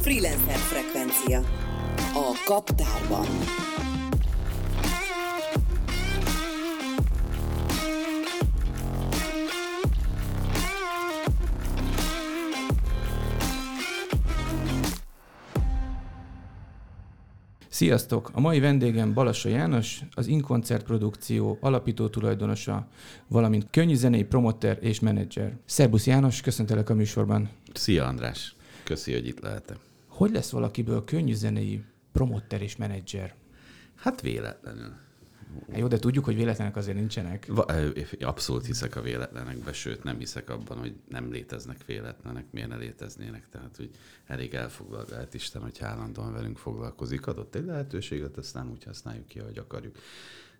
Freelancer frekvencia. A kaptárban. Sziasztok! A mai vendégem Balassa János, az Inkoncert Produkció alapító tulajdonosa, valamint könnyű zenei promoter és menedzser. Szerbusz János, köszöntelek a műsorban. Szia András, köszi, hogy itt lehetek. Hogy lesz valakiből könnyű zenei promoter és menedzser? Hát véletlenül. Hát jó, de tudjuk, hogy véletlenek azért nincsenek. Va- abszolút hiszek a véletlenekbe, sőt nem hiszek abban, hogy nem léteznek véletlenek, miért ne léteznének. Tehát, hogy elég elfoglal lehet Isten, hogy állandóan velünk foglalkozik. Adott egy lehetőséget, ezt nem úgy használjuk ki, ahogy akarjuk.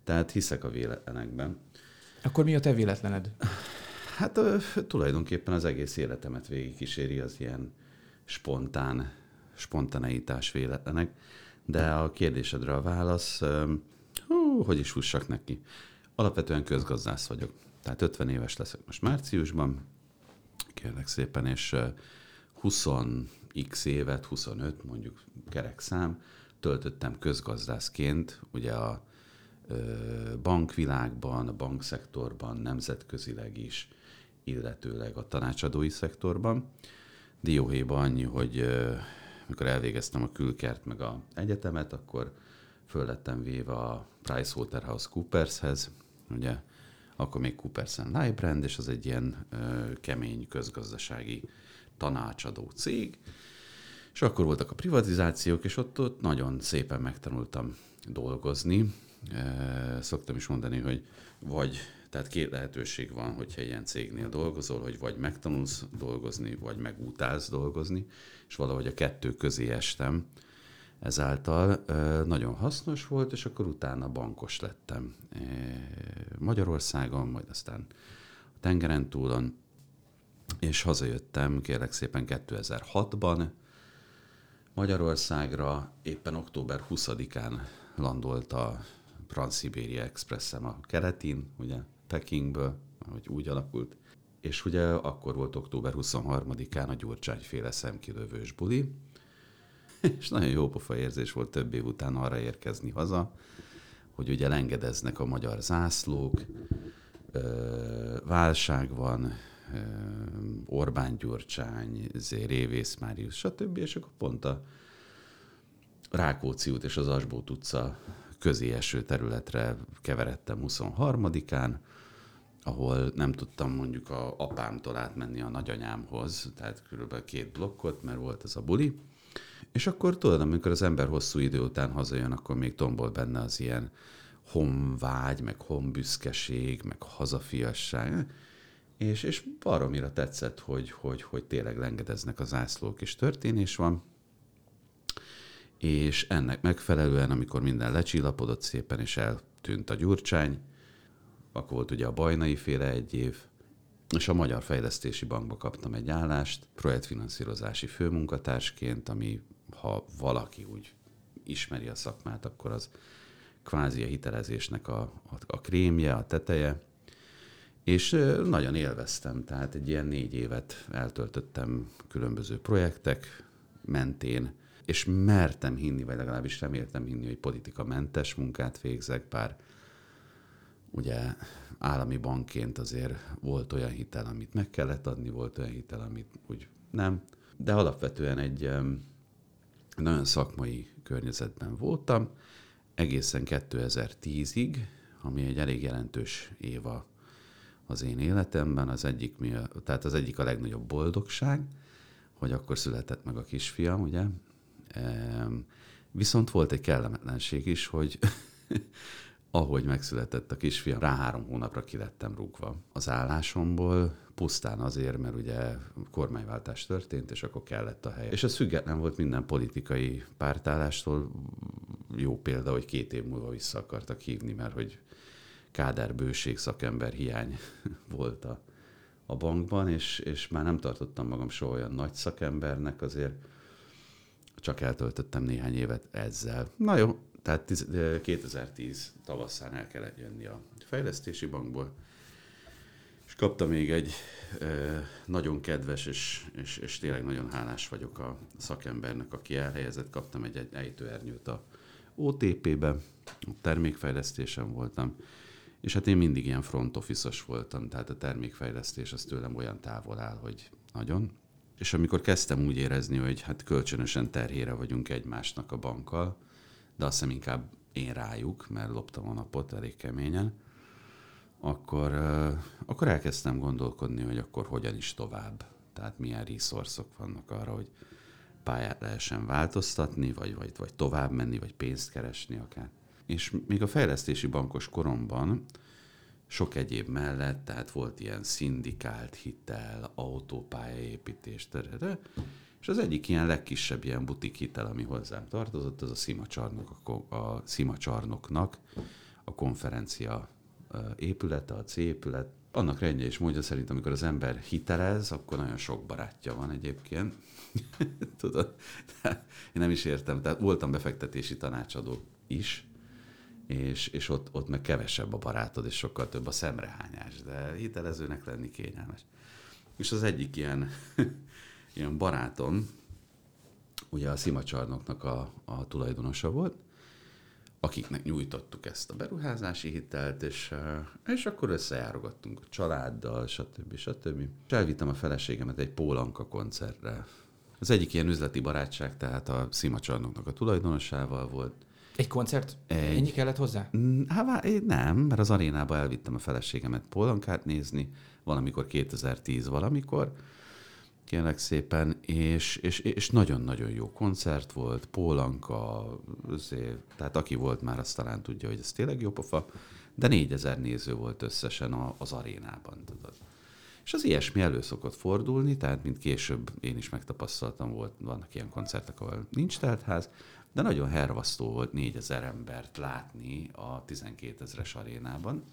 Tehát hiszek a véletlenekben. Akkor mi a te véletlened? Hát ö, tulajdonképpen az egész életemet végigkíséri az ilyen spontán, spontaneitás véletlenek, de a kérdésedre a válasz, hogy is fussak neki. Alapvetően közgazdász vagyok. Tehát 50 éves leszek most márciusban, kérlek szépen, és ö, 20x évet, 25 mondjuk kerek szám, töltöttem közgazdászként, ugye a bankvilágban, a bankszektorban, nemzetközileg is, illetőleg a tanácsadói szektorban. Dióhéjban annyi, hogy mikor elvégeztem a külkert meg a egyetemet, akkor föl lettem véve a PricewaterhouseCoopershez, ugye akkor még Coopers Lybrand, és az egy ilyen ö, kemény közgazdasági tanácsadó cég, és akkor voltak a privatizációk, és ott, ott nagyon szépen megtanultam dolgozni. E, Szoktam is mondani, hogy vagy, tehát két lehetőség van, hogyha ilyen cégnél dolgozol, hogy vagy megtanulsz dolgozni, vagy megutálsz dolgozni, és valahogy a kettő közé estem. Ezáltal nagyon hasznos volt, és akkor utána bankos lettem. Magyarországon, majd aztán a tengeren túlon, és hazajöttem, kérlek szépen 2006-ban, Magyarországra. Éppen október 20-án landolt a Transzibéria Expresszem a keretin, ugye Pekingből, ahogy úgy alakult, és ugye akkor volt október 23-án a Gyurcsányféle szemkilövős buli, és nagyon jó pofa érzés volt több év után arra érkezni haza, hogy ugye lengedeznek a magyar zászlók, válság van, Orbán Gyurcsány, Révész Máriusz, stb. És akkor pont a Rákóczi út és az Asbót utca közé eső területre keveredtem 23-án, ahol nem tudtam mondjuk a apámtól átmenni a nagyanyámhoz, tehát körülbelül két blokkot, mert volt ez a buli. És akkor tudod, amikor az ember hosszú idő után hazajön, akkor még tombol benne az ilyen honvágy, meg honbüszkeség, meg hazafiasság és, és baromira tetszett, hogy, hogy, hogy tényleg lengedeznek az zászlók, és történés van. És ennek megfelelően, amikor minden lecsillapodott szépen, és eltűnt a gyurcsány, akkor volt ugye a bajnai féle egy év, és a Magyar Fejlesztési Bankba kaptam egy állást, projektfinanszírozási főmunkatársként, ami ha valaki úgy ismeri a szakmát, akkor az kvázi a hitelezésnek a, a, a krémje, a teteje, és nagyon élveztem, tehát egy ilyen négy évet eltöltöttem különböző projektek mentén, és mertem hinni, vagy legalábbis reméltem hinni, hogy politikamentes munkát végzek, bár ugye állami bankként azért volt olyan hitel, amit meg kellett adni, volt olyan hitel, amit úgy nem, de alapvetően egy nagyon szakmai környezetben voltam, egészen 2010-ig, ami egy elég jelentős éva az én életemben. Az egyik, tehát az egyik a legnagyobb boldogság, hogy akkor született meg a kisfiam, ugye? Viszont volt egy kellemetlenség is, hogy ahogy megszületett a kisfiam, rá három hónapra kilettem rúgva az állásomból, pusztán azért, mert ugye kormányváltás történt, és akkor kellett a hely. És ez független volt minden politikai pártállástól. Jó példa, hogy két év múlva vissza akartak hívni, mert hogy kádárbőség, szakember hiány volt a, a bankban, és, és már nem tartottam magam soha olyan nagy szakembernek, azért csak eltöltöttem néhány évet ezzel. Na jó, tehát tiz- ö, 2010 tavasszán el kellett jönni a fejlesztési bankból, és kaptam még egy nagyon kedves, és, és, és tényleg nagyon hálás vagyok a szakembernek, aki elhelyezett, kaptam egy, egy ejtőernyőt a OTP-be, termékfejlesztésen voltam, és hát én mindig ilyen front office voltam, tehát a termékfejlesztés az tőlem olyan távol áll, hogy nagyon. És amikor kezdtem úgy érezni, hogy hát kölcsönösen terhére vagyunk egymásnak a bankkal, de azt hiszem inkább én rájuk, mert loptam a napot elég keményen, akkor, akkor elkezdtem gondolkodni, hogy akkor hogyan is tovább. Tehát milyen resourcok vannak arra, hogy pályát lehessen változtatni, vagy, vagy, vagy tovább menni, vagy pénzt keresni akár. És még a fejlesztési bankos koromban sok egyéb mellett, tehát volt ilyen szindikált hitel, autópályaépítés, terede, és az egyik ilyen legkisebb ilyen butik hitel, ami hozzám tartozott, az a Szima, csarnok, a, a Szima csarnoknak a konferencia épülete, a C épület. Annak rendje és módja szerint, amikor az ember hitelez, akkor nagyon sok barátja van egyébként. Tudod? Én nem is értem. Tehát voltam befektetési tanácsadó is, és, és ott, ott meg kevesebb a barátod, és sokkal több a szemrehányás, de hitelezőnek lenni kényelmes. És az egyik ilyen, ilyen barátom, ugye a Szimacsarnoknak a, a tulajdonosa volt, akiknek nyújtottuk ezt a beruházási hitelt, és, eh, és akkor összejárogattunk a családdal, stb. stb. És elvittem a feleségemet egy Pólanka koncertre. Az egyik ilyen üzleti barátság, tehát a Szimacsarnoknak a tulajdonosával volt, Egy koncert? Egy. Ennyi kellett hozzá? Mm, Hát nem, mert az arénába elvittem a feleségemet Pólankát nézni, valamikor 2010 valamikor, kérlek szépen, és, és, és nagyon-nagyon jó koncert volt, Pólanka, azért, tehát aki volt már, azt talán tudja, hogy ez tényleg jó pofa, de 4000 néző volt összesen a, az arénában, tudod. És az ilyesmi elő szokott fordulni, tehát mint később én is megtapasztaltam, volt, vannak ilyen koncertek, ahol nincs teltház, de nagyon hervasztó volt 4000 embert látni a 12 ezres arénában.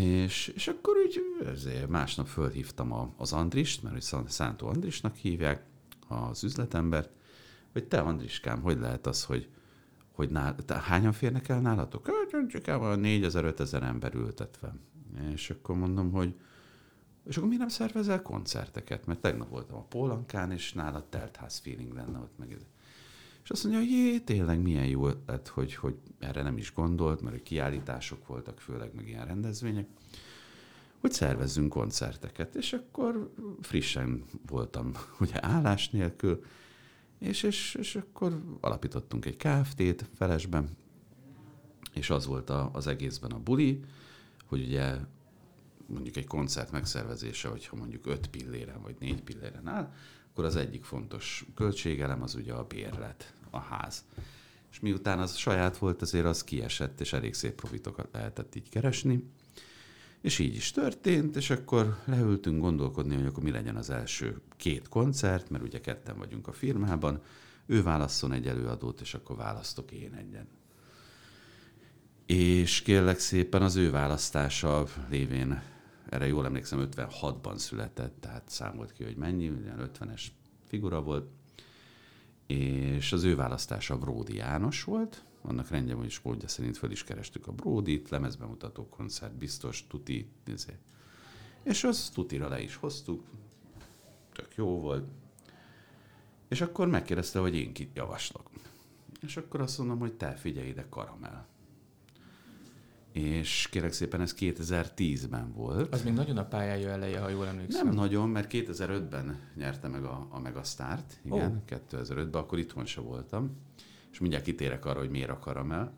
És, és akkor úgy ezért másnap fölhívtam a, az Andrist, mert hogy Szántó Andrisnak hívják, az üzletembert, hogy te Andriskám, hogy lehet az, hogy, hogy nál, te, hányan férnek el nálatok? Hát, Csak el van 4000-5000 ember ültetve. És akkor mondom, hogy és akkor mi nem szervezel koncerteket? Mert tegnap voltam a Pólankán, és nála teltház feeling lenne ott meg. És azt mondja, hogy jé, tényleg milyen jó ötlet, hogy, hogy erre nem is gondolt, mert kiállítások voltak, főleg meg ilyen rendezvények, hogy szervezzünk koncerteket. És akkor frissen voltam ugye állás nélkül, és, és, és akkor alapítottunk egy KFT-t Felesben, és az volt a, az egészben a buli, hogy ugye mondjuk egy koncert megszervezése, hogyha mondjuk 5 pilléren vagy 4 pilléren áll, akkor az egyik fontos költségelem az ugye a bérlet, a ház. És miután az saját volt, azért az kiesett, és elég szép profitokat lehetett így keresni. És így is történt, és akkor leültünk gondolkodni, hogy akkor mi legyen az első két koncert, mert ugye ketten vagyunk a firmában, ő válasszon egy előadót, és akkor választok én egyen. És kérlek szépen az ő választása lévén, erre jól emlékszem, 56-ban született, tehát számolt ki, hogy mennyi, ilyen 50-es figura volt, és az ő választása Bródi János volt, annak rendje, hogy is módja szerint föl is kerestük a Bródit, lemezbemutató koncert, biztos, tuti, nézé. és az tutira le is hoztuk, tök jó volt, és akkor megkérdezte, hogy én kit javaslok. És akkor azt mondom, hogy te figyelj ide, karamell. És kérek szépen, ez 2010-ben volt. Az még nagyon a pályája eleje, ha jól emlékszem. Nem nagyon, mert 2005-ben nyerte meg a, a Megasztárt, igen, oh. 2005-ben, akkor itthon se voltam, és mindjárt kitérek arra, hogy miért a karamell.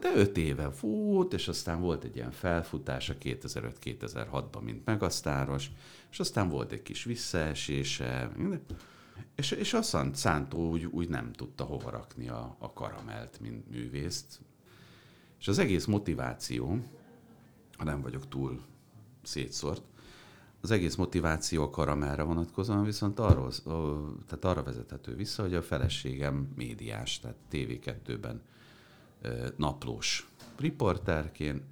De öt éve fut, és aztán volt egy ilyen felfutása 2005-2006-ban, mint megasztáros, és aztán volt egy kis visszaesése, és, és a Szant Szántó úgy, úgy nem tudta hova rakni a, a karamelt, mint művészt. És az egész motiváció, ha nem vagyok túl szétszort, az egész motiváció a karamelre vonatkozóan viszont arról, tehát arra vezethető vissza, hogy a feleségem médiás, tehát TV2-ben ö, naplós riporterként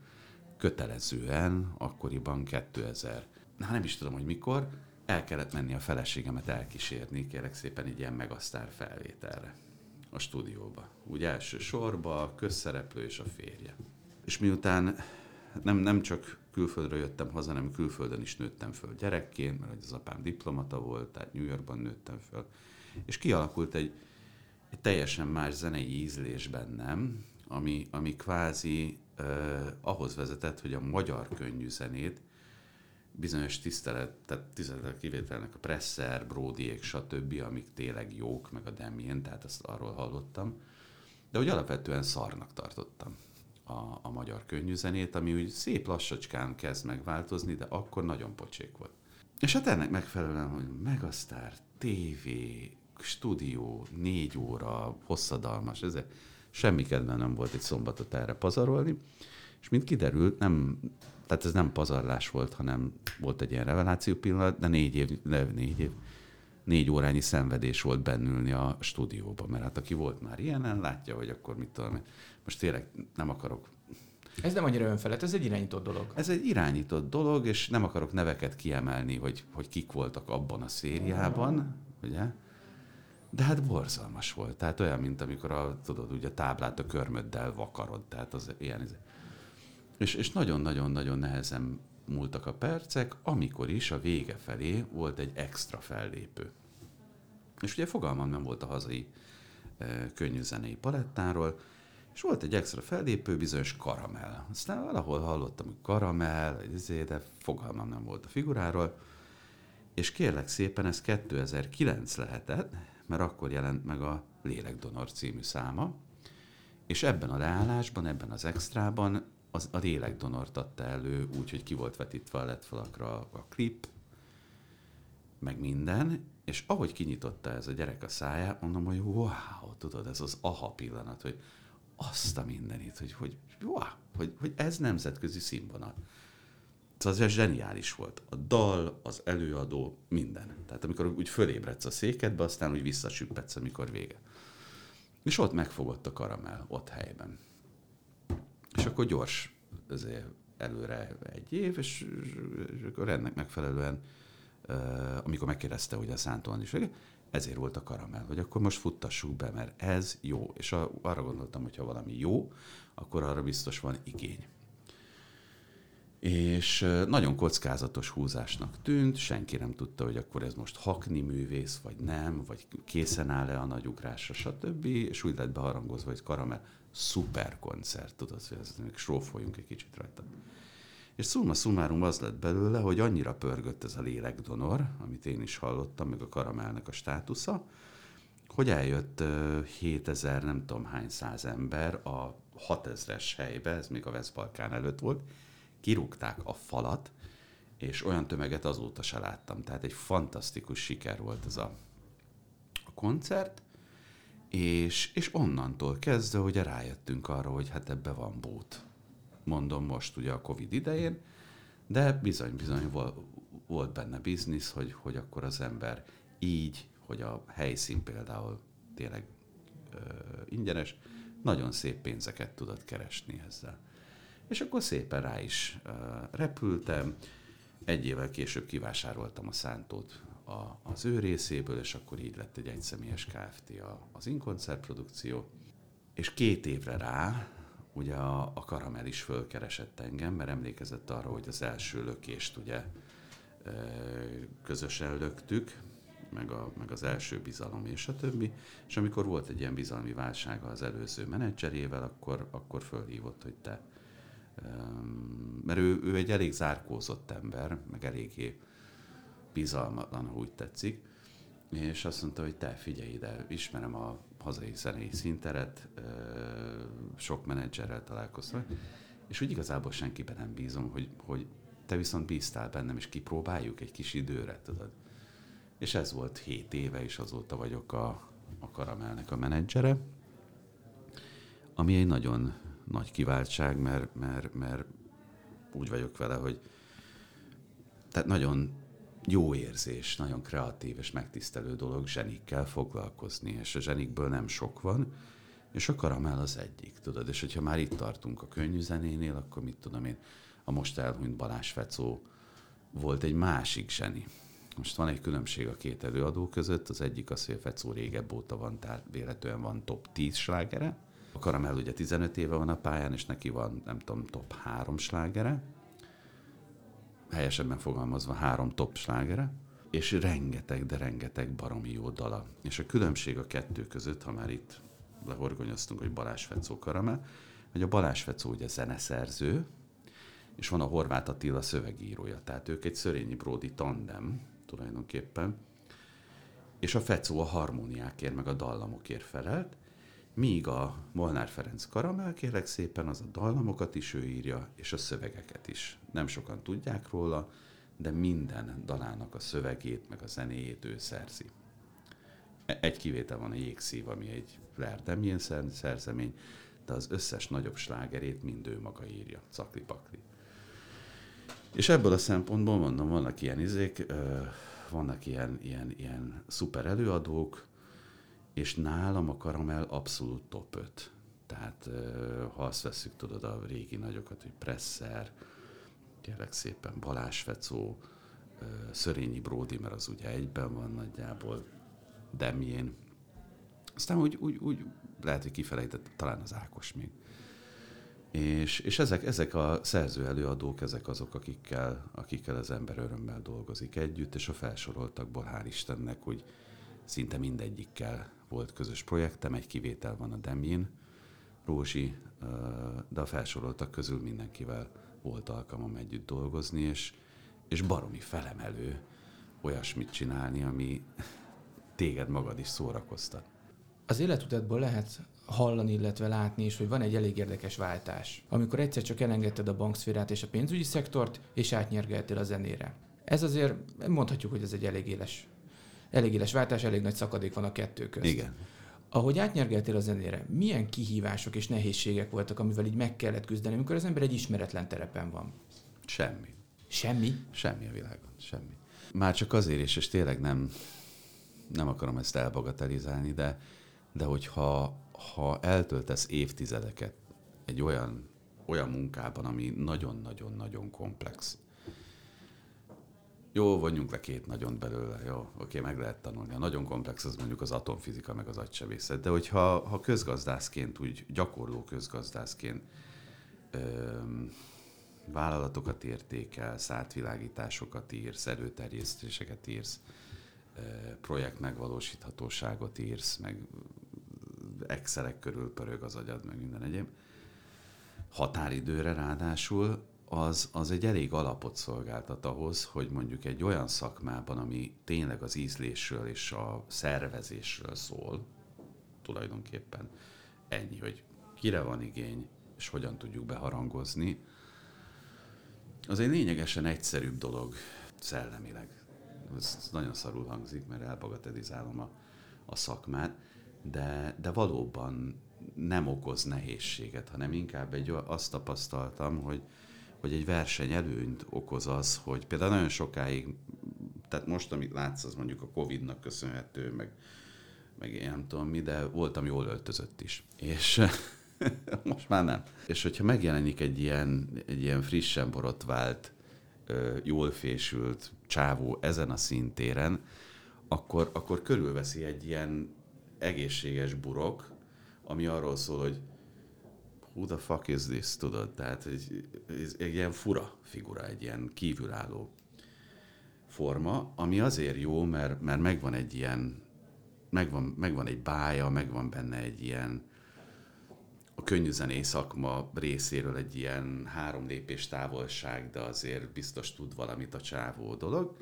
kötelezően, akkoriban 2000, na nem is tudom, hogy mikor, el kellett menni a feleségemet elkísérni, kérek szépen egy ilyen megasztár felvételre. A stúdióba. Úgy első sorba, a közszereplő és a férje. És miután nem, nem csak külföldről jöttem haza, hanem külföldön is nőttem föl gyerekként, mert az apám diplomata volt, tehát New Yorkban nőttem föl. És kialakult egy, egy teljesen más zenei ízlés bennem, ami, ami kvázi eh, ahhoz vezetett, hogy a magyar könnyű zenét bizonyos tisztelet, tehát tisztelet kivételnek a Presser, Brodyék, stb., amik tényleg jók, meg a Demien, tehát ezt arról hallottam, de hogy alapvetően szarnak tartottam a, a magyar könnyűzenét, ami úgy szép lassacskán kezd megváltozni, de akkor nagyon pocsék volt. És hát ennek megfelelően, hogy Megasztár, TV, stúdió, négy óra, hosszadalmas, ez semmi kedve nem volt egy szombatot erre pazarolni, és mint kiderült, nem, tehát ez nem pazarlás volt, hanem volt egy ilyen reveláció pillanat, de négy év, de négy év, négy órányi szenvedés volt bennülni a stúdióban, mert hát aki volt már ilyenen, látja, hogy akkor mit tudom, most tényleg nem akarok ez nem annyira önfelett, ez egy irányított dolog. ez egy irányított dolog, és nem akarok neveket kiemelni, hogy, hogy kik voltak abban a szériában, ugye? De hát borzalmas volt. Tehát olyan, mint amikor a, tudod, ugye a táblát a körmöddel vakarod. Tehát az ilyen. És, és nagyon-nagyon-nagyon nehezen múltak a percek, amikor is a vége felé volt egy extra fellépő. És ugye fogalmam nem volt a hazai e, könnyű zenei palettáról, és volt egy extra fellépő, bizonyos karamell. Aztán valahol hallottam, hogy karamell, izé, de fogalmam nem volt a figuráról. És kérlek szépen, ez 2009 lehetett, mert akkor jelent meg a Lélekdonor című száma, és ebben a leállásban, ebben az extrában az, a lélekdonort adta elő, úgyhogy ki volt vetítve a letfalakra a klip, meg minden, és ahogy kinyitotta ez a gyerek a száját, mondom, hogy wow, tudod, ez az aha pillanat, hogy azt a mindenit, hogy, hogy, wow, hogy, hogy ez nemzetközi színvonal. Szóval ez zseniális volt. A dal, az előadó, minden. Tehát amikor úgy fölébredsz a székedbe, aztán úgy visszasüppedsz, amikor vége. És ott megfogott a karamell, ott helyben. És akkor gyors azért előre egy év, és, és akkor ennek megfelelően, amikor megkérdezte, hogy a Szántóan is, ezért volt a karamell, hogy akkor most futtassuk be, mert ez jó. És a, arra gondoltam, hogy ha valami jó, akkor arra biztos van igény. És nagyon kockázatos húzásnak tűnt, senki nem tudta, hogy akkor ez most hakni művész, vagy nem, vagy készen áll-e a nagy ugrásra, stb. És úgy lett beharangozva, hogy karamell, szuper koncert, tudod, hogy ez még srófoljunk egy kicsit rajta. És szumma szumárum az lett belőle, hogy annyira pörgött ez a lélekdonor, amit én is hallottam, meg a karamellnek a státusza, hogy eljött 7000, nem tudom hány száz ember a 6000-es helybe, ez még a Veszbalkán előtt volt, kirúgták a falat, és olyan tömeget azóta se láttam. Tehát egy fantasztikus siker volt ez a koncert, és, és onnantól kezdve ugye rájöttünk arra, hogy hát ebbe van bót. Mondom most ugye a Covid idején, de bizony-bizony volt benne biznisz, hogy, hogy akkor az ember így, hogy a helyszín például tényleg ö, ingyenes, nagyon szép pénzeket tudott keresni ezzel. És akkor szépen rá is uh, repültem. Egy évvel később kivásároltam a szántót a, az ő részéből, és akkor így lett egy egyszemélyes Kft. A, az Inkoncert produkció. És két évre rá, ugye a, a Karamell is fölkeresett engem, mert emlékezett arra, hogy az első lökést ugye közösen löktük, meg, a, meg az első bizalom és a többi, és amikor volt egy ilyen bizalmi válsága az előző menedzserével, akkor, akkor fölhívott, hogy te mert ő, ő egy elég zárkózott ember, meg eléggé bizalmatlan, ha úgy tetszik, és azt mondta, hogy te figyelj ide, ismerem a hazai zenei szinteret, sok menedzserrel találkoztam, és úgy igazából senkiben nem bízom, hogy, hogy te viszont bíztál bennem, és kipróbáljuk egy kis időre, tudod. És ez volt hét éve, és azóta vagyok a, a Karamelnek a menedzsere, ami egy nagyon nagy kiváltság, mert, mert, mert úgy vagyok vele, hogy tehát nagyon jó érzés, nagyon kreatív és megtisztelő dolog zsenikkel foglalkozni, és a zsenikből nem sok van, és a karamell az egyik, tudod, és hogyha már itt tartunk a könnyű zenénél, akkor mit tudom én, a most elhunyt Balázs Fecó volt egy másik zseni, Most van egy különbség a két előadó között, az egyik az, hogy a Fecó régebb óta van, tehát véletlenül van top 10 slágere. A Karamell ugye 15 éve van a pályán, és neki van, nem tudom, top 3 slágere. Helyesebben fogalmazva három top slágere és rengeteg, de rengeteg baromi jó dala. És a különbség a kettő között, ha már itt lehorgonyoztunk, hogy Balázs Fecó Karamell, hogy a Balázs Fecó ugye zeneszerző, és van a Horváth Attila szövegírója, tehát ők egy Szörényi Bródi tandem tulajdonképpen, és a Fecó a harmóniákért, meg a dallamokért felelt, míg a Molnár Ferenc Karamell, kérlek szépen, az a dallamokat is ő írja, és a szövegeket is. Nem sokan tudják róla, de minden dalának a szövegét, meg a zenéjét ő szerzi. E- egy kivétel van a Jégszív, ami egy Lertemjén szerzemény, de az összes nagyobb slágerét mind ő maga írja, cakli-pakli. És ebből a szempontból mondom, vannak ilyen izék, vannak ilyen, ilyen, ilyen szuper előadók, és nálam a karamell abszolút top 5. Tehát ha azt veszük, tudod, a régi nagyokat, hogy Presser, kérlek szépen Balázs Fecó, Szörényi Bródi, mert az ugye egyben van nagyjából, Demjén. Aztán úgy, úgy, úgy lehet, hogy kifelejtett talán az Ákos még. És, és ezek, ezek a szerző előadók, ezek azok, akikkel, akikkel az ember örömmel dolgozik együtt, és a felsoroltakból hál' Istennek, hogy szinte mindegyikkel volt közös projektem, egy kivétel van a Demjén, Rózsi, de a felsoroltak közül mindenkivel volt alkalmam együtt dolgozni, és, és baromi felemelő olyasmit csinálni, ami téged magad is szórakoztat. Az életutatból lehet hallani, illetve látni is, hogy van egy elég érdekes váltás. Amikor egyszer csak elengedted a bankszférát és a pénzügyi szektort, és átnyergeltél a zenére. Ez azért mondhatjuk, hogy ez egy elég éles, elég éles váltás, elég nagy szakadék van a kettő között. Igen. Ahogy átnyergeltél a zenére, milyen kihívások és nehézségek voltak, amivel így meg kellett küzdeni, amikor az ember egy ismeretlen terepen van? Semmi. Semmi? Semmi a világon, semmi. Már csak azért is, és tényleg nem, nem akarom ezt elbagatelizálni, de, de hogyha ha eltöltesz évtizedeket egy olyan, olyan munkában, ami nagyon-nagyon-nagyon komplex, jó, vonjunk le két nagyon belőle, jó, oké, meg lehet tanulni. A nagyon komplex az mondjuk az atomfizika, meg az agysebészet, de hogyha ha közgazdászként, úgy gyakorló közgazdászként öm, vállalatokat értékelsz, átvilágításokat írsz, erőterjesztéseket írsz, projekt megvalósíthatóságot írsz, meg excelek körül pörög az agyad, meg minden egyéb. Határidőre ráadásul az, az egy elég alapot szolgáltat ahhoz, hogy mondjuk egy olyan szakmában, ami tényleg az ízlésről és a szervezésről szól, tulajdonképpen ennyi, hogy kire van igény, és hogyan tudjuk beharangozni, az egy lényegesen egyszerűbb dolog szellemileg. Ez nagyon szarul hangzik, mert elbagatelizálom a, a szakmát, de, de valóban nem okoz nehézséget, hanem inkább egy, azt tapasztaltam, hogy, hogy egy verseny előnyt okoz az, hogy például nagyon sokáig, tehát most, amit látsz, az mondjuk a Covid-nak köszönhető, meg, meg én nem tudom mi, de voltam jól öltözött is. És most már nem. És hogyha megjelenik egy ilyen, egy ilyen frissen borotvált, jól fésült csávó ezen a szintéren, akkor, akkor körülveszi egy ilyen egészséges burok, ami arról szól, hogy who the fuck is this, tudod? Tehát egy, egy, egy ilyen fura figura, egy ilyen kívülálló forma, ami azért jó, mert, mert megvan egy ilyen, megvan, megvan egy bája, megvan benne egy ilyen, a könnyű zenés szakma részéről egy ilyen három lépés távolság, de azért biztos tud valamit a csávó dolog.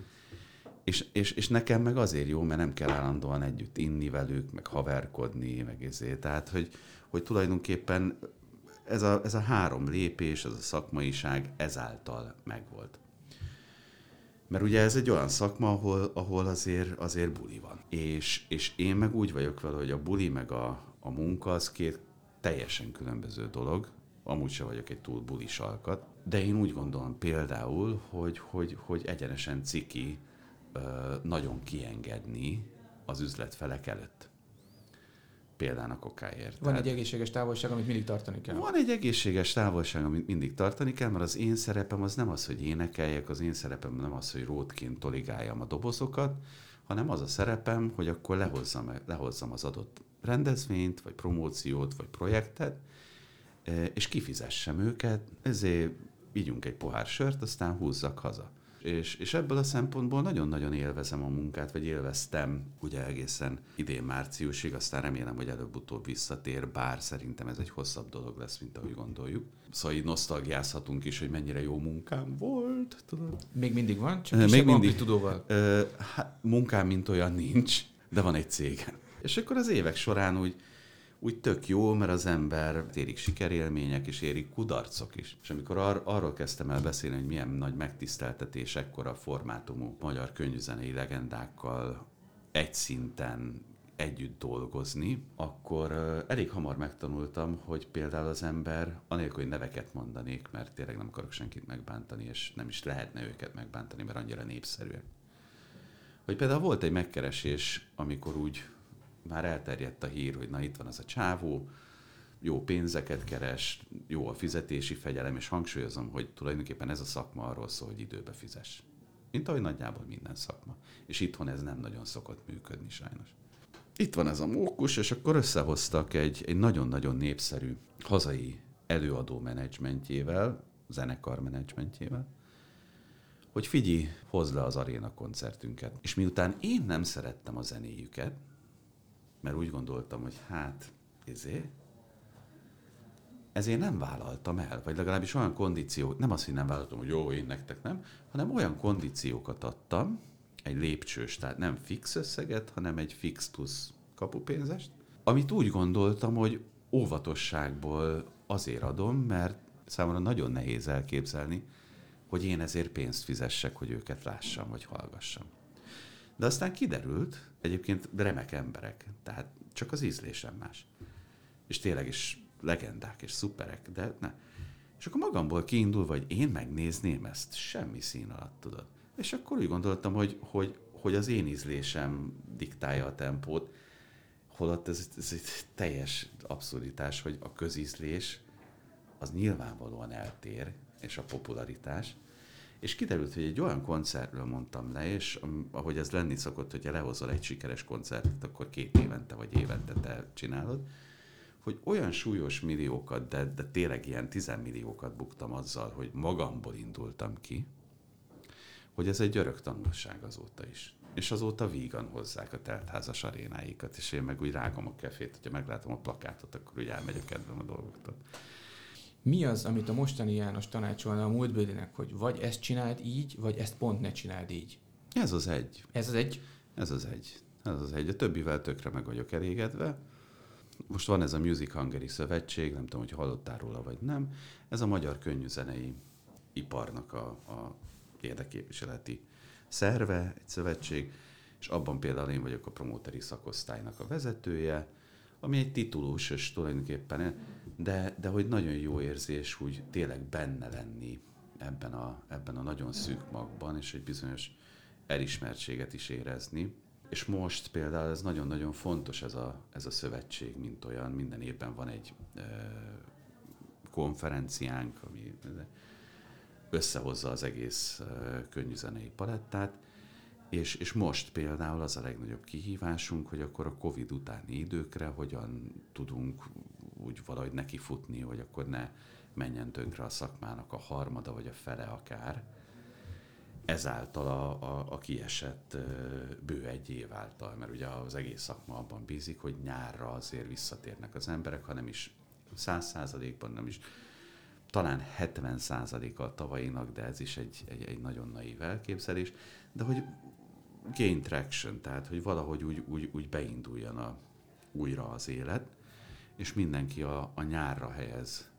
És, és, és nekem meg azért jó, mert nem kell állandóan együtt inni velük, meg haverkodni, meg ezért. Tehát, hogy, hogy tulajdonképpen ez a, ez a három lépés, ez a szakmaiság ezáltal megvolt. Mert ugye ez egy olyan szakma, ahol, ahol azért, azért buli van. És, és én meg úgy vagyok vele, hogy a buli meg a, a munka az két teljesen különböző dolog. Amúgy se vagyok egy túl bulis alkat. De én úgy gondolom például, hogy, hogy, hogy egyenesen ciki nagyon kiengedni az üzletfelek előtt. Példának okáért. Van Tehát, egy egészséges távolság, amit mindig tartani kell. Van egy egészséges távolság, amit mindig tartani kell, mert az én szerepem az nem az, hogy énekeljek, az én szerepem nem az, hogy rótként toligáljam a dobozokat, hanem az a szerepem, hogy akkor lehozzam, lehozzam az adott rendezvényt, vagy promóciót, vagy projektet, e, és kifizessem őket, ezért ígyunk egy pohár sört, aztán húzzak haza. És, és ebből a szempontból nagyon-nagyon élvezem a munkát, vagy élveztem ugye egészen idén márciusig, aztán remélem, hogy előbb-utóbb visszatér, bár szerintem ez egy hosszabb dolog lesz, mint ahogy gondoljuk. Szóval így nosztalgiázhatunk is, hogy mennyire jó munkám volt. Tudod? Még mindig van? Csak Még mindig. Tudóval. Hát, munkám, mint olyan nincs, de van egy cégem. És akkor az évek során úgy úgy tök jó, mert az ember érik sikerélmények, és érik kudarcok is. És amikor ar- arról kezdtem el beszélni, hogy milyen nagy megtiszteltetés ekkora formátumú magyar könyvzenei legendákkal egy szinten együtt dolgozni, akkor elég hamar megtanultam, hogy például az ember, anélkül, hogy neveket mondanék, mert tényleg nem akarok senkit megbántani, és nem is lehetne őket megbántani, mert annyira népszerűek. Hogy például volt egy megkeresés, amikor úgy már elterjedt a hír, hogy na itt van az a csávó, jó pénzeket keres, jó a fizetési fegyelem, és hangsúlyozom, hogy tulajdonképpen ez a szakma arról szól, hogy időbe fizes. Mint ahogy nagyjából minden szakma. És itthon ez nem nagyon szokott működni sajnos. Itt van ez a mókus, és akkor összehoztak egy, egy nagyon-nagyon népszerű hazai előadó menedzsmentjével, zenekar menedzsmentjével, hogy figyelj, hozd le az aréna koncertünket. És miután én nem szerettem a zenéjüket, mert úgy gondoltam, hogy hát, ezé, ezért nem vállaltam el, vagy legalábbis olyan kondíciót, nem azt, hogy nem vállaltam, hogy jó, én nektek nem, hanem olyan kondíciókat adtam, egy lépcsős, tehát nem fix összeget, hanem egy fix plusz kapupénzest, amit úgy gondoltam, hogy óvatosságból azért adom, mert számomra nagyon nehéz elképzelni, hogy én ezért pénzt fizessek, hogy őket lássam, vagy hallgassam. De aztán kiderült, egyébként remek emberek, tehát csak az ízlésem más. És tényleg is legendák és szuperek, de ne. És akkor magamból kiindul, hogy én megnézném ezt, semmi szín alatt, tudod. És akkor úgy gondoltam, hogy, hogy, hogy az én ízlésem diktálja a tempót, holott ez, ez egy teljes abszurditás, hogy a közízlés az nyilvánvalóan eltér, és a popularitás, és kiderült, hogy egy olyan koncertről mondtam le, és ahogy ez lenni szokott, hogyha lehozol egy sikeres koncertet, akkor két évente vagy évente te csinálod, hogy olyan súlyos milliókat, de, de tényleg ilyen tizemmilliókat buktam azzal, hogy magamból indultam ki, hogy ez egy örök tanulság azóta is. És azóta vígan hozzák a teltházas arénáikat, és én meg úgy rágom a kefét, hogyha meglátom a plakátot, akkor úgy elmegyek kedvem a dolgoktól. Mi az, amit a mostani János tanácsolna a múltbélinek, hogy vagy ezt csináld így, vagy ezt pont ne csináld így? Ez az egy. Ez az egy? Ez az egy. Ez az egy. A többivel tökre meg vagyok elégedve. Most van ez a Music Hungary Szövetség, nem tudom, hogy hallottál róla vagy nem. Ez a magyar könnyűzenei iparnak a, a érdeképviseleti szerve, egy szövetség, és abban például én vagyok a promóteri szakosztálynak a vezetője, ami egy titulus, és tulajdonképpen, de, de hogy nagyon jó érzés úgy tényleg benne lenni ebben a, ebben a nagyon szűk magban, és egy bizonyos elismertséget is érezni. És most például ez nagyon-nagyon fontos ez a, ez a szövetség, mint olyan, minden évben van egy e, konferenciánk, ami összehozza az egész e, könnyűzenei palettát, és, és most például az a legnagyobb kihívásunk, hogy akkor a Covid utáni időkre hogyan tudunk úgy valahogy nekifutni, hogy akkor ne menjen tönkre a szakmának a harmada vagy a fele akár. Ezáltal a, a, a kiesett bő egy év által, mert ugye az egész szakma abban bízik, hogy nyárra azért visszatérnek az emberek, hanem is száz százalékban, nem is talán 70 százaléka a tavainak, de ez is egy, egy, egy nagyon naív elképzelés, de hogy gain traction, tehát hogy valahogy úgy, úgy, úgy beinduljon a, újra az élet, és mindenki a, a nyárra helyez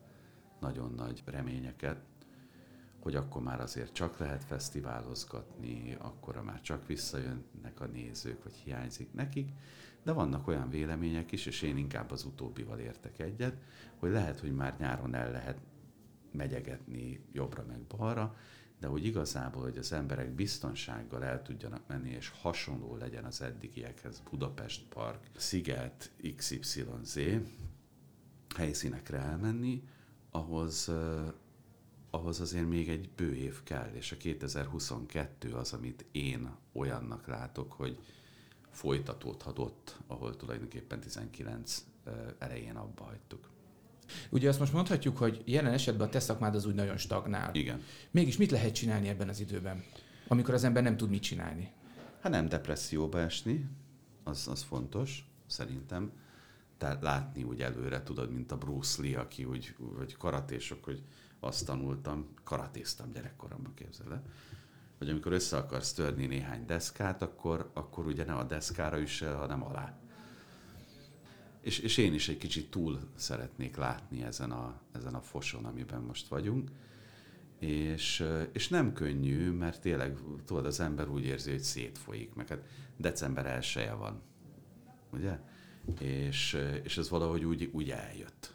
nagyon nagy reményeket, hogy akkor már azért csak lehet fesztiválozgatni, akkor már csak visszajönnek a nézők, vagy hiányzik nekik, de vannak olyan vélemények is, és én inkább az utóbbival értek egyet, hogy lehet, hogy már nyáron el lehet megyegetni jobbra meg balra, de hogy igazából, hogy az emberek biztonsággal el tudjanak menni, és hasonló legyen az eddigiekhez Budapest Park, Sziget, XYZ helyszínekre elmenni, ahhoz, ahhoz azért még egy bő év kell, és a 2022 az, amit én olyannak látok, hogy folytatódhatott, ahol tulajdonképpen 19 elején abba hagytuk. Ugye azt most mondhatjuk, hogy jelen esetben a te szakmád az úgy nagyon stagnál. Igen. Mégis mit lehet csinálni ebben az időben, amikor az ember nem tud mit csinálni? Hát nem depresszióba esni, az, az fontos, szerintem. Tehát látni úgy előre, tudod, mint a Bruce Lee, aki úgy, vagy karatésok, hogy azt tanultam, karatéztam gyerekkoromban, képzel hogy amikor össze akarsz törni néhány deszkát, akkor, akkor ugye ne a deszkára üss, hanem alá. És, és én is egy kicsit túl szeretnék látni ezen a, ezen a foson, amiben most vagyunk. És, és nem könnyű, mert tényleg, tudod, az ember úgy érzi, hogy szétfolyik, meg hát december elsője van, ugye? És, és ez valahogy úgy, úgy eljött.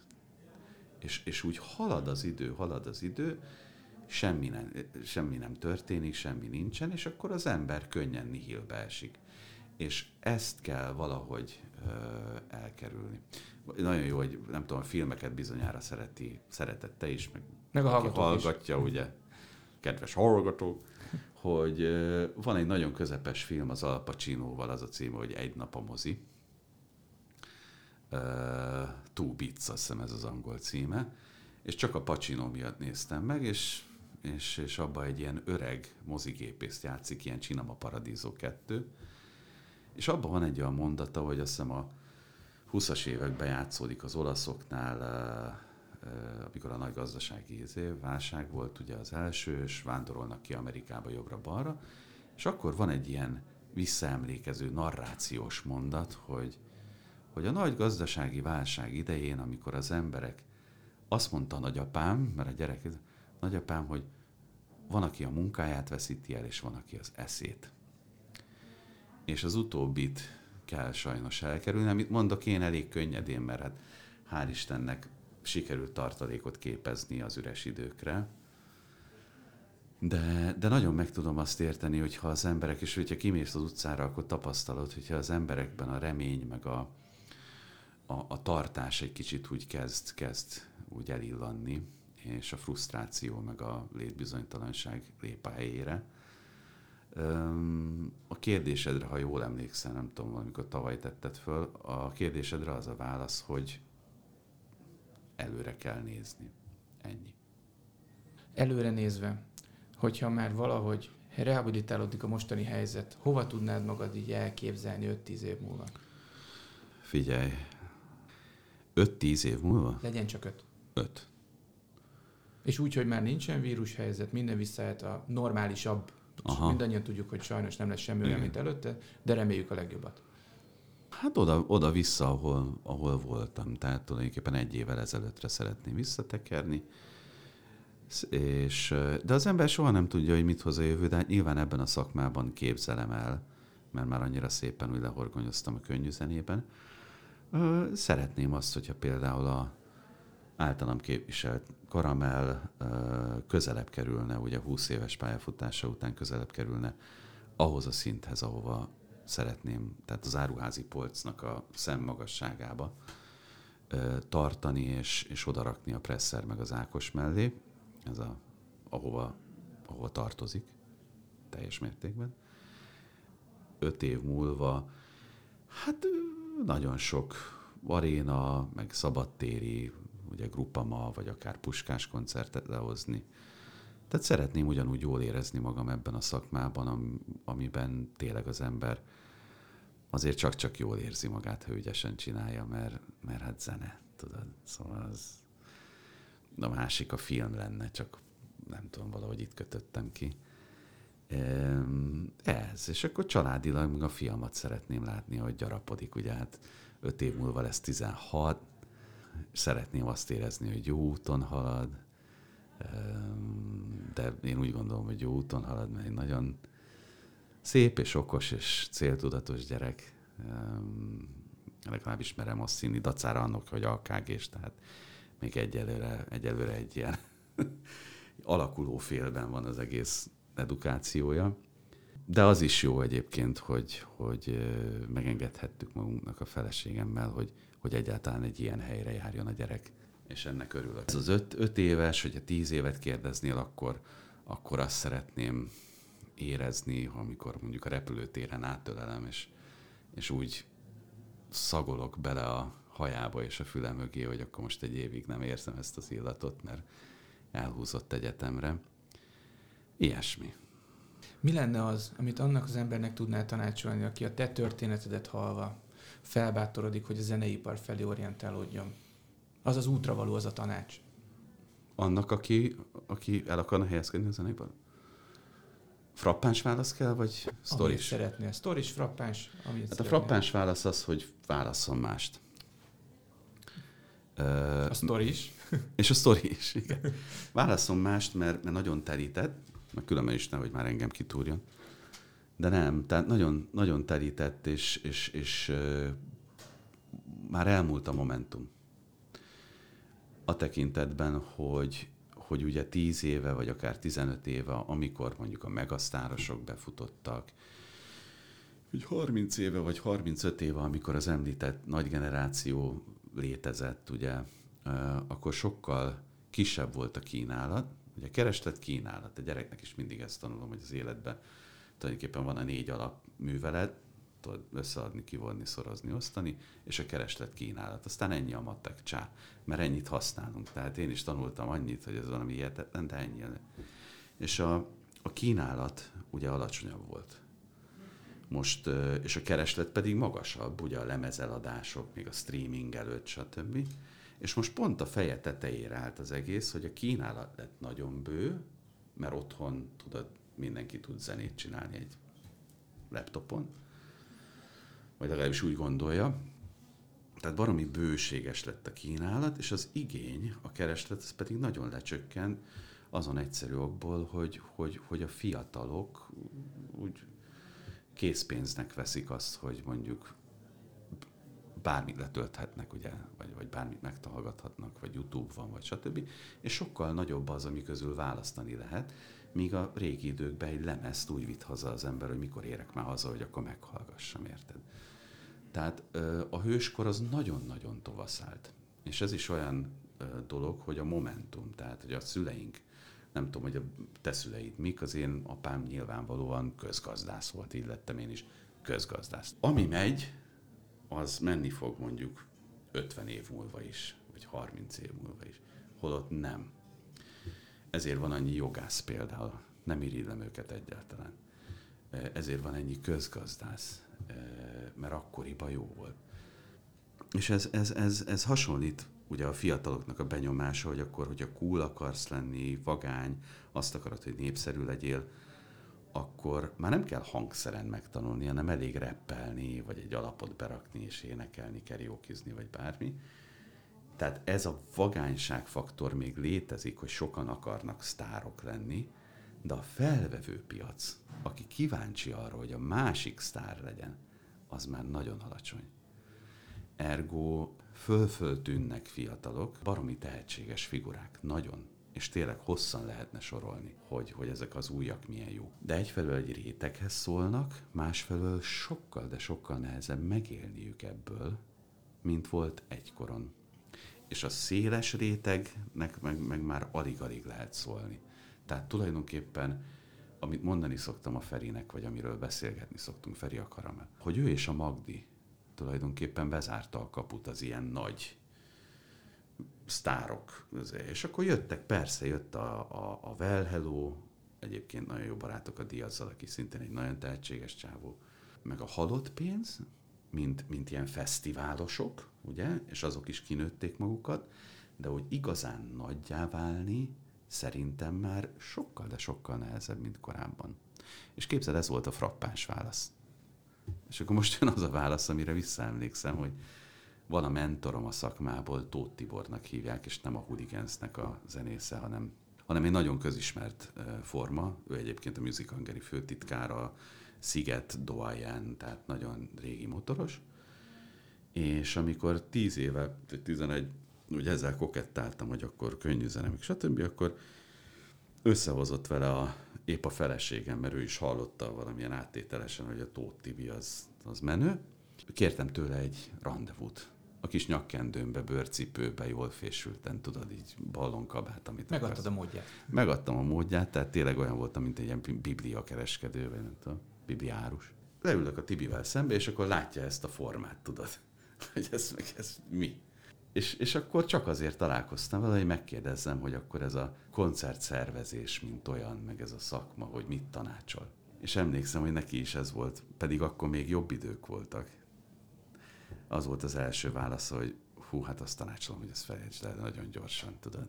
És, és úgy halad az idő, halad az idő, semmi nem, semmi nem történik, semmi nincsen, és akkor az ember könnyen nihilbe esik. És ezt kell valahogy ö, elkerülni. Nagyon jó, hogy nem tudom, a filmeket bizonyára szereti, szeretette is, meg, meg a hallgatja, is. ugye, kedves hallgató, hogy ö, van egy nagyon közepes film az Al Pacinoval, az a címe, hogy Egy nap a mozi. Uh, Two Bits, azt hiszem ez az angol címe, és csak a Pacino miatt néztem meg, és és, és abban egy ilyen öreg mozigépészt játszik, ilyen Csinama Paradízó 2, és abban van egy olyan mondata, hogy azt hiszem a 20-as években játszódik az olaszoknál, amikor a nagy gazdasági izé, válság volt ugye az első, és vándorolnak ki Amerikába jobbra-balra, és akkor van egy ilyen visszaemlékező narrációs mondat, hogy, hogy a nagy gazdasági válság idején, amikor az emberek azt mondta a nagyapám, mert a gyerek, nagyapám, hogy van, aki a munkáját veszíti el, és van, aki az eszét. És az utóbbit kell sajnos elkerülni, amit mondok én elég könnyedén, mert hát hál' Istennek sikerült tartalékot képezni az üres időkre. De, de nagyon meg tudom azt érteni, hogy ha az emberek, és hogyha kimész az utcára, akkor tapasztalod, hogyha az emberekben a remény, meg a, a, a tartás egy kicsit úgy kezd, kezd úgy elillanni, és a frusztráció meg a létbizonytalanság lép a helyére. A kérdésedre, ha jól emlékszel, nem tudom, valamikor tavaly tetted föl, a kérdésedre az a válasz, hogy előre kell nézni. Ennyi. Előre nézve, hogyha már valahogy rehabilitálódik a mostani helyzet, hova tudnád magad így elképzelni 5-10 év múlva? Figyelj, 5-10 év múlva? Legyen csak 5. 5. És úgy, hogy már nincsen vírushelyzet, minden visszahet a normálisabb. Aha. Mindannyian tudjuk, hogy sajnos nem lesz semmi olyan, mint előtte, de reméljük a legjobbat. Hát oda, oda vissza, ahol, ahol voltam. Tehát tulajdonképpen egy évvel ezelőttre szeretném visszatekerni. És, de az ember soha nem tudja, hogy mit hoz a jövő, de hát nyilván ebben a szakmában képzelem el, mert már annyira szépen úgy lehorgonyoztam a könnyű zenében. Szeretném azt, hogyha például a általam képviselt Karamell közelebb kerülne, ugye 20 éves pályafutása után közelebb kerülne ahhoz a szinthez, ahova szeretném, tehát az áruházi polcnak a szemmagasságába tartani és, és odarakni a Presser meg az Ákos mellé, ez a, ahova, ahova tartozik teljes mértékben. Öt év múlva, hát nagyon sok aréna, meg szabadtéri ugye Gruppama, vagy akár Puskás koncertet lehozni. Tehát szeretném ugyanúgy jól érezni magam ebben a szakmában, amiben tényleg az ember azért csak-csak jól érzi magát, ha ügyesen csinálja, mert, mert hát zene, tudod. Szóval az a másik a film lenne, csak nem tudom, valahogy itt kötöttem ki. Ez, és akkor családilag meg a fiamat szeretném látni, hogy gyarapodik, ugye hát öt év múlva lesz 16, szeretném azt érezni, hogy jó úton halad, de én úgy gondolom, hogy jó úton halad, mert egy nagyon szép és okos és céltudatos gyerek. Legalábbis merem azt színi, dacára annak, hogy alkágés, tehát még egyelőre, egyelőre egy ilyen alakuló félben van az egész edukációja. De az is jó egyébként, hogy, hogy megengedhettük magunknak a feleségemmel, hogy, hogy egyáltalán egy ilyen helyre járjon a gyerek, és ennek örülök. Ez az öt, öt éves, hogyha tíz évet kérdeznél, akkor, akkor azt szeretném érezni, amikor mondjuk a repülőtéren átölelem, és, és úgy szagolok bele a hajába és a füle mögé, hogy akkor most egy évig nem érzem ezt az illatot, mert elhúzott egyetemre. Ilyesmi. Mi lenne az, amit annak az embernek tudnál tanácsolni, aki a te történetedet halva felbátorodik, hogy a zeneipar felé orientálódjon? Az az útra való az a tanács. Annak, aki, aki el akarna helyezkedni a zeneiparban? Frappáns válasz kell, vagy sztoris? szeretnél. Sztoris, frappáns. Amit hát a frappáns válasz az, hogy válasszon mást. A sztori is. És a sztori is, igen. Válaszom mást, mert, mert nagyon telített, mert különben is hogy már engem kitúrjon. De nem, tehát nagyon, nagyon telített, és, és, és uh, már elmúlt a momentum. A tekintetben, hogy, hogy ugye 10 éve, vagy akár 15 éve, amikor mondjuk a megasztárosok befutottak, hogy 30 éve, vagy 35 éve, amikor az említett nagy generáció létezett, ugye, akkor sokkal kisebb volt a kínálat, ugye kereslet kínálat, a gyereknek is mindig ezt tanulom, hogy az életben tulajdonképpen van a négy alapművelet, tudod összeadni, kivonni, szorozni, osztani, és a kereslet kínálat. Aztán ennyi a matek csá, mert ennyit használunk. Tehát én is tanultam annyit, hogy ez valami hihetetlen, de ennyi. És a, a kínálat ugye alacsonyabb volt. Most, és a kereslet pedig magasabb, ugye a lemezeladások, még a streaming előtt, stb. És most pont a feje tetejére állt az egész, hogy a kínálat lett nagyon bő, mert otthon tudod, mindenki tud zenét csinálni egy laptopon, vagy legalábbis úgy gondolja. Tehát baromi bőséges lett a kínálat, és az igény, a kereslet, ez pedig nagyon lecsökken azon egyszerű okból, hogy, hogy, hogy a fiatalok úgy készpénznek veszik azt, hogy mondjuk bármit letölthetnek, ugye, vagy, vagy bármit megtalálgathatnak, vagy YouTube van, vagy stb. És sokkal nagyobb az, ami közül választani lehet, míg a régi időkben egy lemezt úgy vitt haza az ember, hogy mikor érek már haza, hogy akkor meghallgassam, érted? Tehát a hőskor az nagyon-nagyon tovaszált. És ez is olyan dolog, hogy a momentum, tehát hogy a szüleink, nem tudom, hogy a te szüleid mik, az én apám nyilvánvalóan közgazdász volt, így lettem én is közgazdász. Ami megy, az menni fog mondjuk 50 év múlva is, vagy 30 év múlva is. Holott nem. Ezért van annyi jogász például, nem irigylem őket egyáltalán. Ezért van ennyi közgazdász, mert akkoriban jó volt. És ez, ez, ez, ez hasonlít ugye a fiataloknak a benyomása, hogy akkor, hogyha cool akarsz lenni, vagány, azt akarod, hogy népszerű legyél, akkor már nem kell hangszeren megtanulni, hanem elég reppelni, vagy egy alapot berakni és énekelni, keriókizni, vagy bármi. Tehát ez a vagányság faktor még létezik, hogy sokan akarnak sztárok lenni, de a felvevő piac, aki kíváncsi arra, hogy a másik sztár legyen, az már nagyon alacsony. Ergo föl tűnnek fiatalok, baromi tehetséges figurák, nagyon és tényleg hosszan lehetne sorolni, hogy, hogy ezek az újak milyen jó. De egyfelől egy réteghez szólnak, másfelől sokkal, de sokkal nehezebb megélniük ebből, mint volt egykoron. És a széles rétegnek meg, meg már alig-alig lehet szólni. Tehát tulajdonképpen, amit mondani szoktam a Ferinek, vagy amiről beszélgetni szoktunk Feri a hogy ő és a Magdi tulajdonképpen bezárta a kaput az ilyen nagy sztárok. És akkor jöttek, persze jött a, a, a Well Hello, egyébként nagyon jó barátok a Diazzal, aki szintén egy nagyon tehetséges csávó, meg a halott pénz, mint, mint ilyen fesztiválosok, ugye, és azok is kinőtték magukat, de hogy igazán nagyjá válni, szerintem már sokkal, de sokkal nehezebb, mint korábban. És képzeld, ez volt a frappáns válasz. És akkor most jön az a válasz, amire visszaemlékszem, hogy van a mentorom a szakmából, Tóth Tibornak hívják, és nem a Hooligans-nek a zenésze, hanem, hanem egy nagyon közismert forma. Ő egyébként a Music Hungary főtitkára, Sziget Doajen, tehát nagyon régi motoros. És amikor 10 éve, 11, ugye ezzel kokettáltam, hogy akkor könnyű zene, stb., akkor összehozott vele a, épp a feleségem, mert ő is hallotta valamilyen áttételesen, hogy a Tóth Tibi az, az menő. Kértem tőle egy rendezvút. A kis nyakkendőmbe, bőrcipőbe, jól fésülten, tudod, így ballonkabát, amit Megadtad akarsz. a módját. Megadtam a módját, tehát tényleg olyan voltam, mint egy ilyen biblia kereskedő, vagy nem tudom, bibliárus. Leülök a Tibivel szembe, és akkor látja ezt a formát, tudod, hogy ez meg ez mi. És, és akkor csak azért találkoztam vele, hogy megkérdezzem, hogy akkor ez a koncertszervezés, mint olyan, meg ez a szakma, hogy mit tanácsol. És emlékszem, hogy neki is ez volt, pedig akkor még jobb idők voltak. Az volt az első válasz, hogy hú, hát azt tanácsolom, hogy ezt felejtsd el nagyon gyorsan, tudod.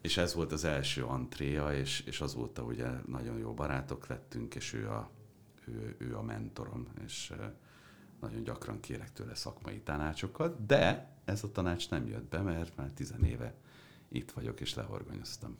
És ez volt az első antréja, és, és azóta ugye nagyon jó barátok lettünk, és ő a, ő, ő a mentorom, és nagyon gyakran kérek tőle szakmai tanácsokat, de ez a tanács nem jött be, mert már tizen éve itt vagyok, és lehorgonyoztam.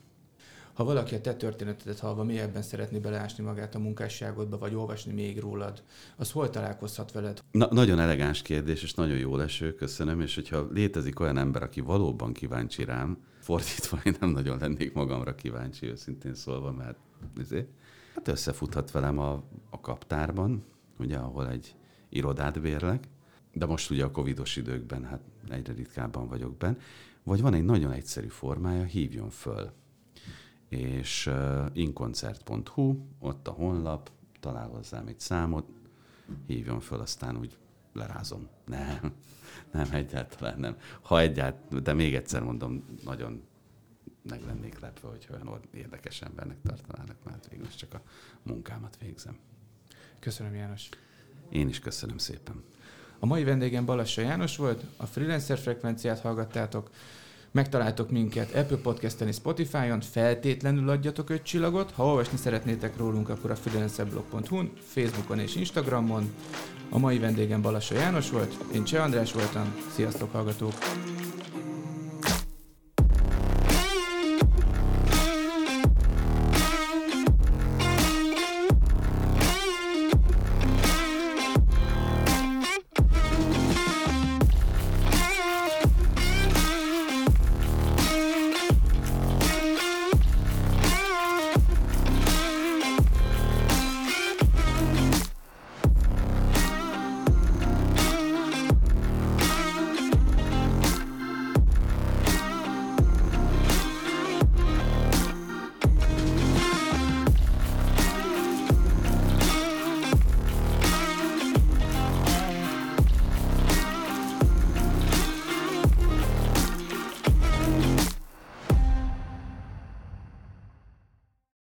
Ha valaki a te történetedet hallva mélyebben szeretné beleásni magát a munkásságodba, vagy olvasni még rólad, az hol találkozhat veled? Na, nagyon elegáns kérdés, és nagyon jó leső, köszönöm, és hogyha létezik olyan ember, aki valóban kíváncsi rám, fordítva én nem nagyon lennék magamra kíváncsi, őszintén szólva, mert azért, hát összefuthat velem a, a kaptárban, ugye, ahol egy irodát bérlek, de most ugye a covidos időkben hát egyre ritkábban vagyok benne, vagy van egy nagyon egyszerű formája, hívjon föl. És uh, inkoncert.hu, ott a honlap, talál hozzám egy számot, hívjon föl, aztán úgy lerázom. Nem, nem, egyáltalán nem. Ha egyáltalán, de még egyszer mondom, nagyon meg lennék lepve, hogy olyan érdekes embernek tartanának, mert végül csak a munkámat végzem. Köszönöm, János. Én is köszönöm szépen. A mai vendégem Balassa János volt, a Freelancer frekvenciát hallgattátok. Megtaláltok minket Apple Podcast-en és Spotify-on, feltétlenül adjatok öt csillagot. Ha olvasni szeretnétek rólunk, akkor a freelancerblog.hu-n, Facebookon és Instagramon. A mai vendégem Balassa János volt, én Cseh András voltam, sziasztok hallgatók!